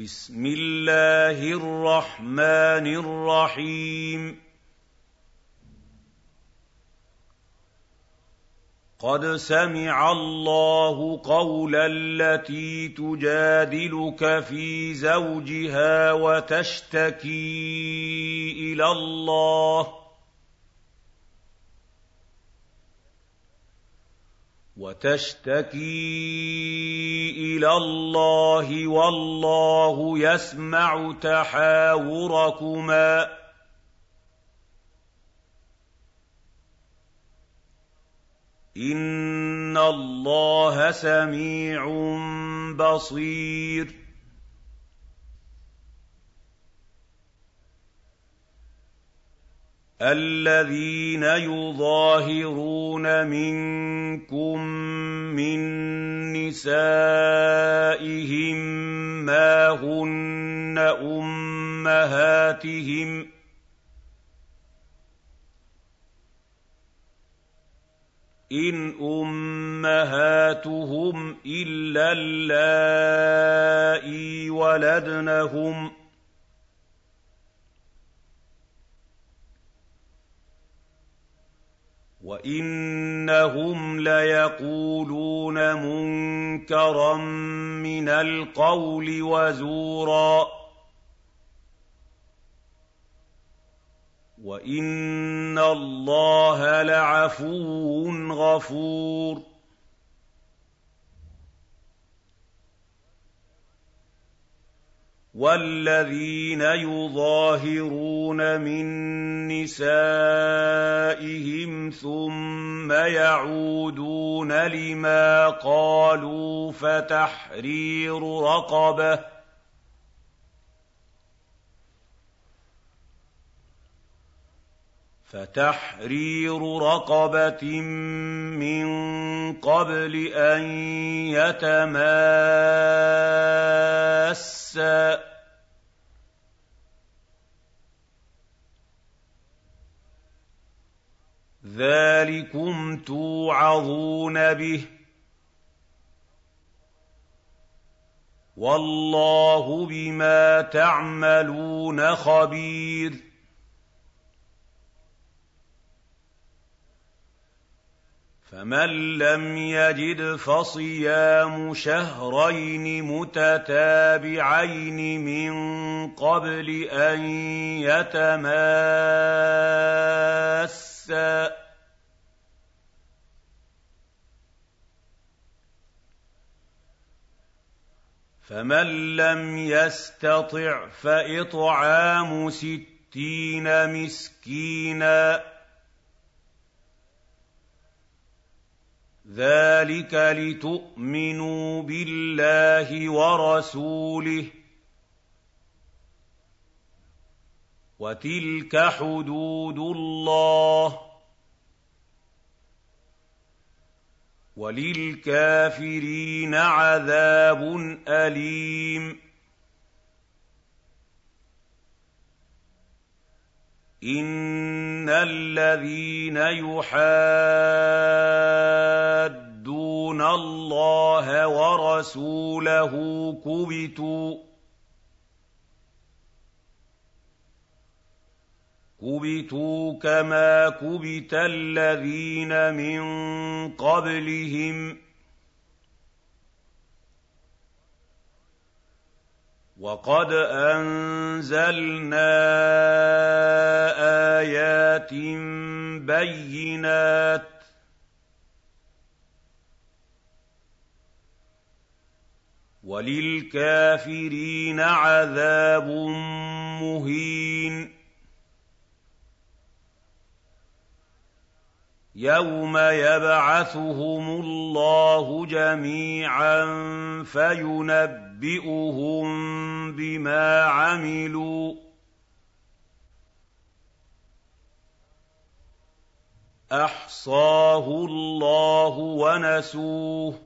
بسم الله الرحمن الرحيم. قد سمع الله قول التي تجادلك في زوجها وتشتكي إلى الله وتشتكي إلى الله والله يسمع تحاوركما. إن الله سميع بصير. الذين يظاهرون منكم من نسائهم ما هن أمهاتهم إن أمهاتهم إلا اللائي ولدنهم وانهم ليقولون منكرا من القول وزورا وان الله لعفو غفور والذين يظاهرون من نسائهم ثم يعودون لما قالوا فتحرير رقبه فتحرير رقبة من قبل أن يتماسا. ذلكم توعظون به. والله بما تعملون خبير. فمن لم يجد فصيام شهرين متتابعين من قبل ان يتماسا فمن لم يستطع فاطعام ستين مسكينا ذلك لتؤمنوا بالله ورسوله وتلك حدود الله وللكافرين عذاب اليم ان الذين يحادون الله ورسوله كبتوا كما كبت الذين من قبلهم وقد انزلنا ايات بينات وللكافرين عذاب مهين يوم يبعثهم الله جميعا فينبئهم بما عملوا أحصاه الله ونسوه.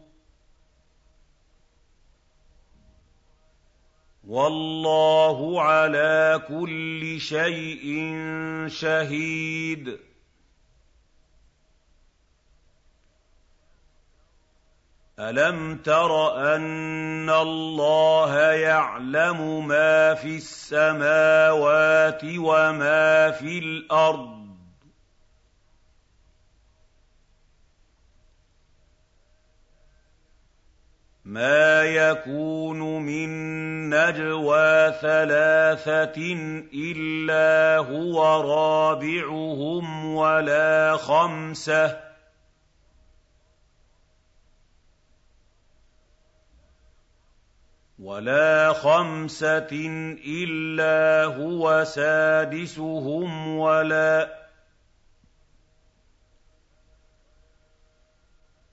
والله على كل شيء شهيد. أَلَمْ تَرَ أَنَّ اللَّهَ يَعْلَمُ مَا فِي السَّمَاوَاتِ وَمَا فِي الْأَرْضِ؟ مَا يَكُونُ مِن نَّجْوَىٰ ثَلَاثَةٍ إِلَّا هُوَ رَابِعُهُمْ وَلَا خَمْسَةٍ. إلا هو سادسهم ولا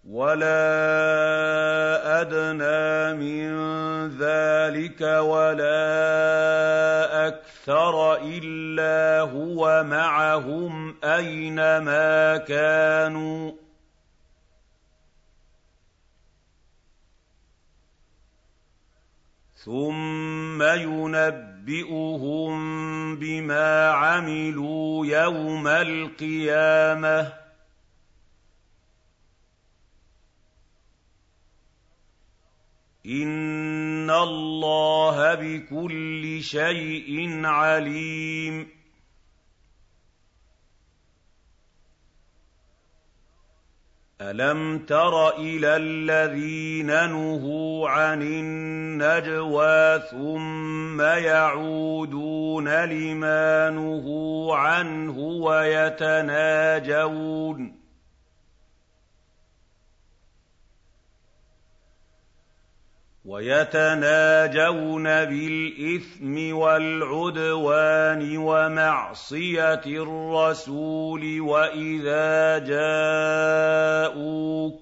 ولا أدنى من ذلك ولا أكثر إلا هو معهم أينما كانوا ثم ينبئهم بما عملوا يوم القيامه إِنَّ اللَّهَ بِكُلِّ شَيْءٍ عَلِيمٌ. أَلَمْ تَرَ إِلَى الَّذِينَ نُهُوا عَنِ النَّجْوَىٰ ثُمَّ يَعُودُونَ لِمَا نُهُوا عَنْهُ وَيَتَنَاجَوْنَ وَيَتَنَاجَوْنَ بِالْإِثْمِ وَالْعُدْوَانِ وَمَعْصِيَتِ الرَّسُولِ وَإِذَا جَاءُوكَ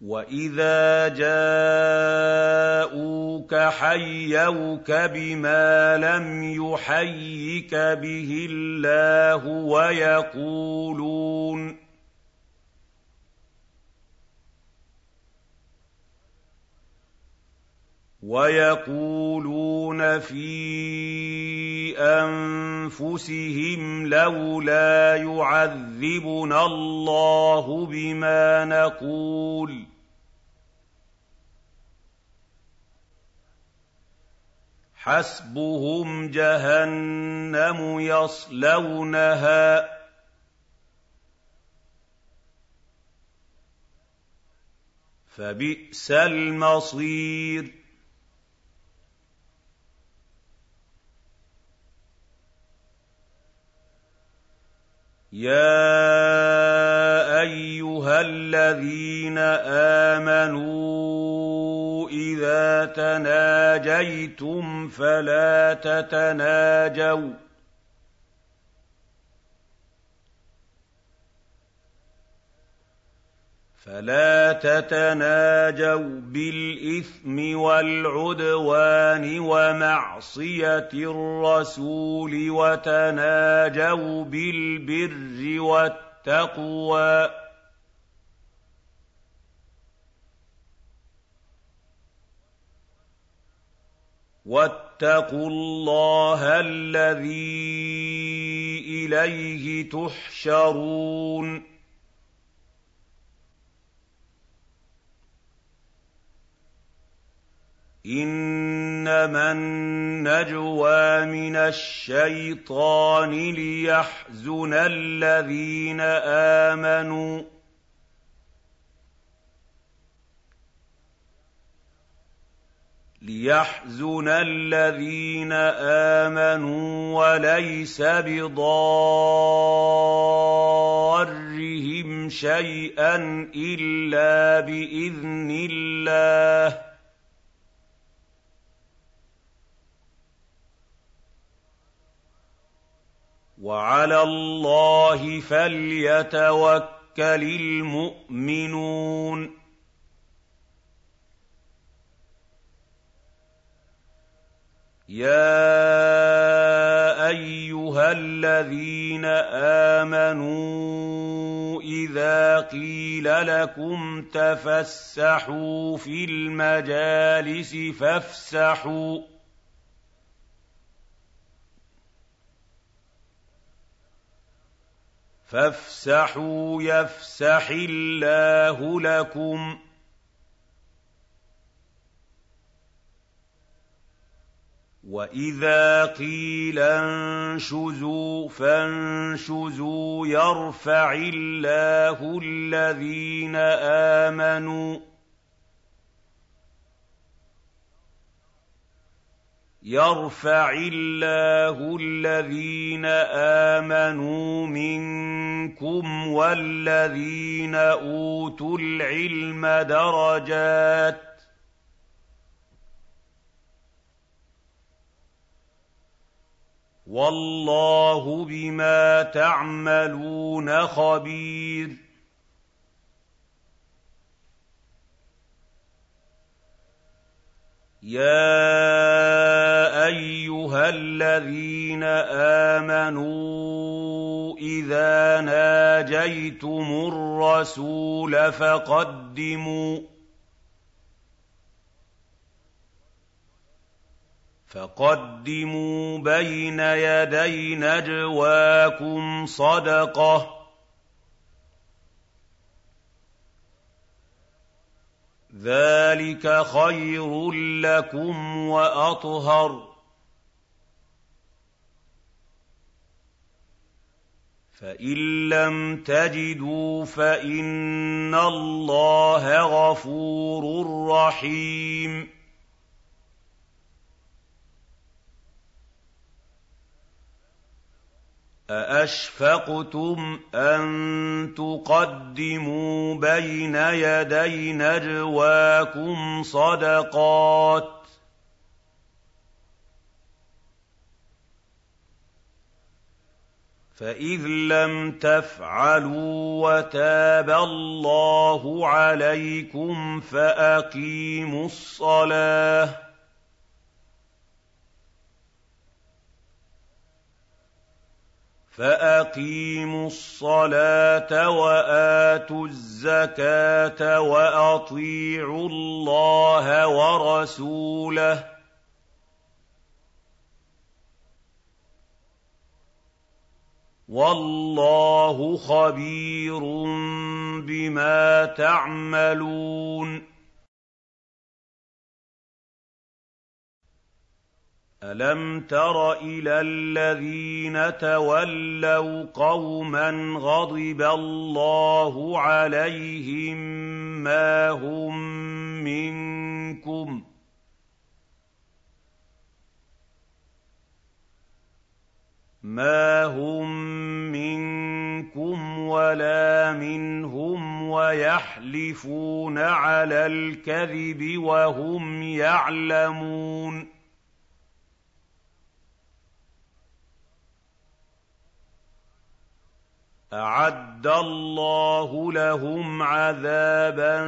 وَإِذَا جَاءُوكَ حَيَّوْكَ بِمَا لَمْ يُحَيِّكَ بِهِ اللَّهُ وَيَقُولُونَ وَيَقُولُونَ فِي أَنفُسِهِمْ لَوْلَا يُعَذِّبُنَا اللَّهُ بِمَا نَقُولُ. حَسْبُهُمْ جَهَنَّمُ يَصْلَوْنَهَا ۖ. فَبِئْسَ الْمَصِيرُ. يَا أَيُّهَا الَّذِينَ آمَنُوا إِذَا تَنَاجَيْتُمْ فَلَا تَتَنَاجَوْا فلا تتناجوا بالإثم والعدوان ومعصية الرسول وتناجوا بالبر والتقوى. واتقوا الله الذي إليه تحشرون. إِنَّمَا النَّجْوَىٰ مِنَ الشَّيْطَانِ لِيَحْزُنَ الَّذِينَ آمَنُوا لِيَحْزُنَ الَّذِينَ آمَنُوا وَلَيْسَ بِضَارِّهِمْ شَيْئًا إِلَّا بِإِذْنِ اللَّهِ وَعَلَى اللَّهِ فَلْيَتَوَكَّلِ الْمُؤْمِنُونَ. يَا أَيُّهَا الَّذِينَ آمَنُوا إِذَا قِيلَ لَكُمْ تَفَسَّحُوا فِي الْمَجَالِسِ فَافْسَحُوا. فافسحوا يفسح الله لكم. وَإِذَا قِيلَ انشُزُوا فَانشُزُوا يَرْفَعِ اللَّهُ الَّذِينَ آمَنُوا يَرْفَعِ اللَّهُ الَّذِينَ آمَنُوا مِنكُمْ وَالَّذِينَ أُوتُوا الْعِلْمَ دَرَجَاتٍ وَاللَّهُ بِمَا تَعْمَلُونَ خَبِيرٌ يَا أَيُّهَا الَّذِينَ آمَنُوا إِذَا نَاجَيْتُمُ الرَّسُولَ فَقَدِّمُوا فَقَدِّمُوا بَيْنَ يَدَيْ نَجْوَاكُمْ صَدَقَةً ۚ ذَٰلِكَ خَيْرٌ لَّكُمْ وَأَطْهَرُ ۚ فَإِن لَّمْ تَجِدُوا فَإِنَّ اللَّهَ غَفُورٌ رَّحِيمٌ أَأَشْفَقْتُمْ أَن تُقَدِّمُوا بَيْنَ يَدَيْ نَجْوَاكُمْ صَدَقَاتٍ ۚ فَإِذْ لَمْ تَفْعَلُوا وَتَابَ اللَّهُ عَلَيْكُمْ فَأَقِيمُوا الصَّلَاةَ فَأَقِيمُوا الصَّلَاةَ وَآتُوا الزَّكَاةَ وَأَطِيعُوا اللَّهَ وَرَسُولَهُ ۚ وَاللَّهُ خَبِيرٌ بِمَا تَعْمَلُونَ أَلَمْ تَرَ إِلَى الَّذِينَ تَوَلَّوْا قَوْمًا غَضِبَ اللَّهُ عَلَيْهِم مَّا هُم مِّنكُمْ مَا هُم مِّنكُمْ وَلَا مِنْهُمْ وَيَحْلِفُونَ عَلَى الْكَذِبِ وَهُمْ يَعْلَمُونَ أَعَدَّ اللَّهُ لَهُمْ عَذَابًا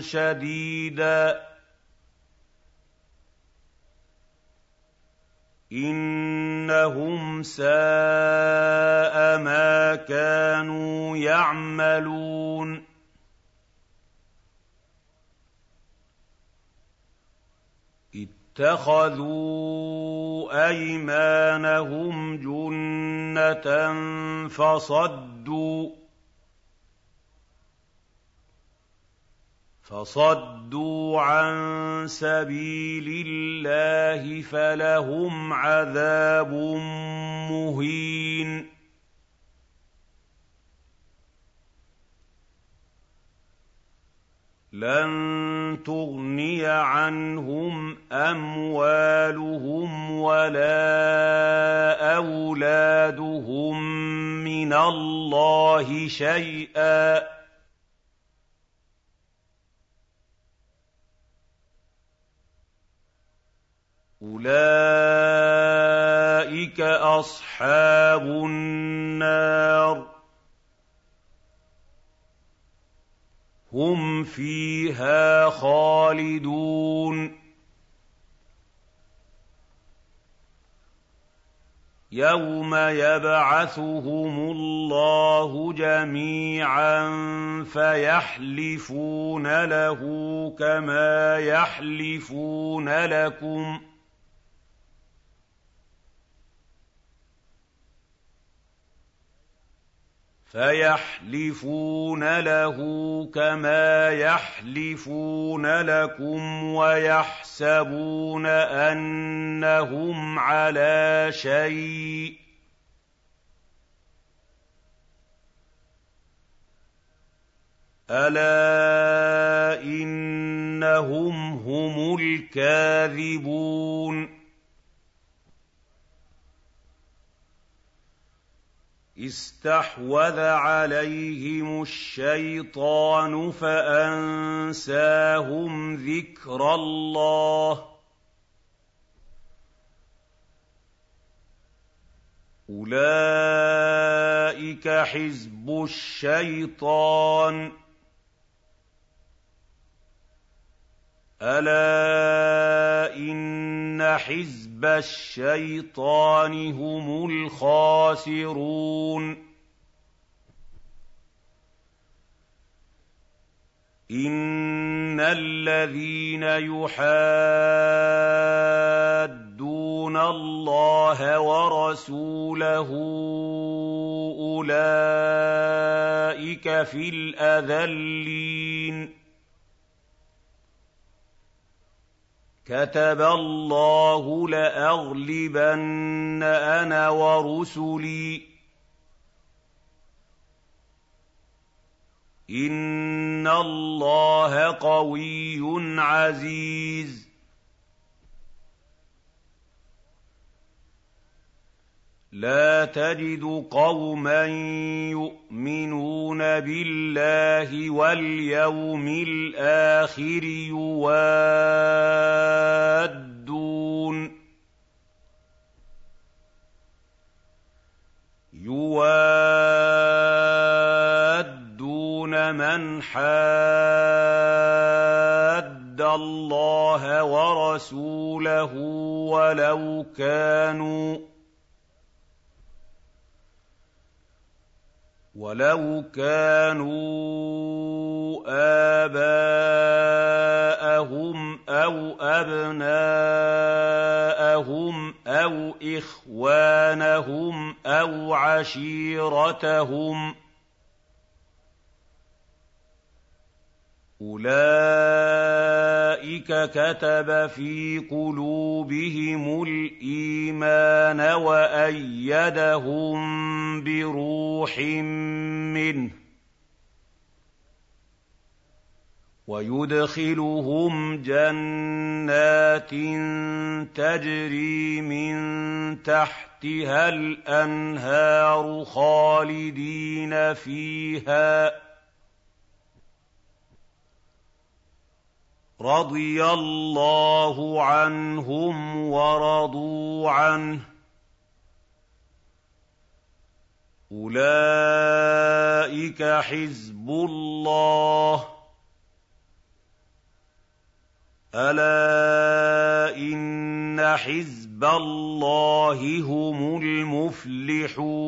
شَدِيدًا ۖ. إِنَّهُمْ سَاءَ مَا كَانُوا يَعْمَلُونَ. اتَّخَذُوا أَيْمَانَهُمْ جُنَّةً فَصَدُّوا فَصَدُّوا. عَن سَبِيلِ اللَّهِ فَلَهُمْ عَذَابٌ مُّهِينٌ. لَّن تُغْنِيَ عَنْهُمْ أَمْوَالُهُمْ وَلَا أَوْلَادُهُم مِّنَ اللَّهِ شَيْئًا ۖ. أُولَٰئِكَ أَصْحَابُ النَّارِ. هُمْ فِيهَا خَالِدُونَ. يَوْمَ يَبْعَثُهُمُ اللَّهُ جَمِيعًا فَيَحْلِفُونَ لَهُ كَمَا يَحْلِفُونَ لَكُمْ ۖ فَيَحْلِفُونَ لَهُ كَمَا يَحْلِفُونَ لَكُمْ وَيَحْسَبُونَ أَنَّهُمْ عَلَىٰ شَيْءٍ ۚ أَلَا إِنَّهُمْ هُمُ الْكَاذِبُونَ اسْتَحْوَذَ عَلَيْهِمُ الشَّيْطَانُ فَأَنسَاهُمْ ذِكْرَ اللَّهِ ۚ. أُولَٰئِكَ حِزْبُ الشَّيْطَانِ ۚ. أَلَا إِنَّ حِزْبَ الشَّيْطَانِ هُمُ الْخَاسِرُونَ إِنَّ الَّذِينَ يُحَادُّونَ اللَّهَ وَرَسُولَهُ أُولَٰئِكَ فِي الْأَذَلِّينَ كَتَبَ اللَّهُ لَأَغْلِبَنَّ أَنَا وَرُسُلِي ۚ. إِنَّ اللَّهَ قَوِيٌّ عَزِيزٌ. لَّا تَجِدُ قَوْمًا يُؤْمِنُونَ بِاللَّهِ وَالْيَوْمِ الْآخِرِ يُوَادُّونَ مَنْ حَادَّ اللَّهَ وَرَسُولَهُ وَلَوْ كَانُوا آبَاءَهُمْ أَوْ أَبْنَاءَهُمْ أَوْ إِخْوَانَهُمْ أَوْ عَشِيرَتَهُمْ ۚ أُولَٰئِكَ كَتَبَ فِي قُلُوبِهِمُ الْإِيمَانَ وَأَيَّدَهُم بِرُوحٍ مِّنْهُ ۖ وَيُدْخِلُهُمْ جَنَّاتٍ تَجْرِي مِن تَحْتِهَا الْأَنْهَارُ خَالِدِينَ فِيهَا ۚ رَضِيَ اللَّهُ عَنْهُمْ وَرَضُوا عَنْهُ ۚ. أُولَٰئِكَ حِزْبُ اللَّهِ ۚ. أَلَا إِنَّ حِزْبَ اللَّهِ هُمُ الْمُفْلِحُونَ.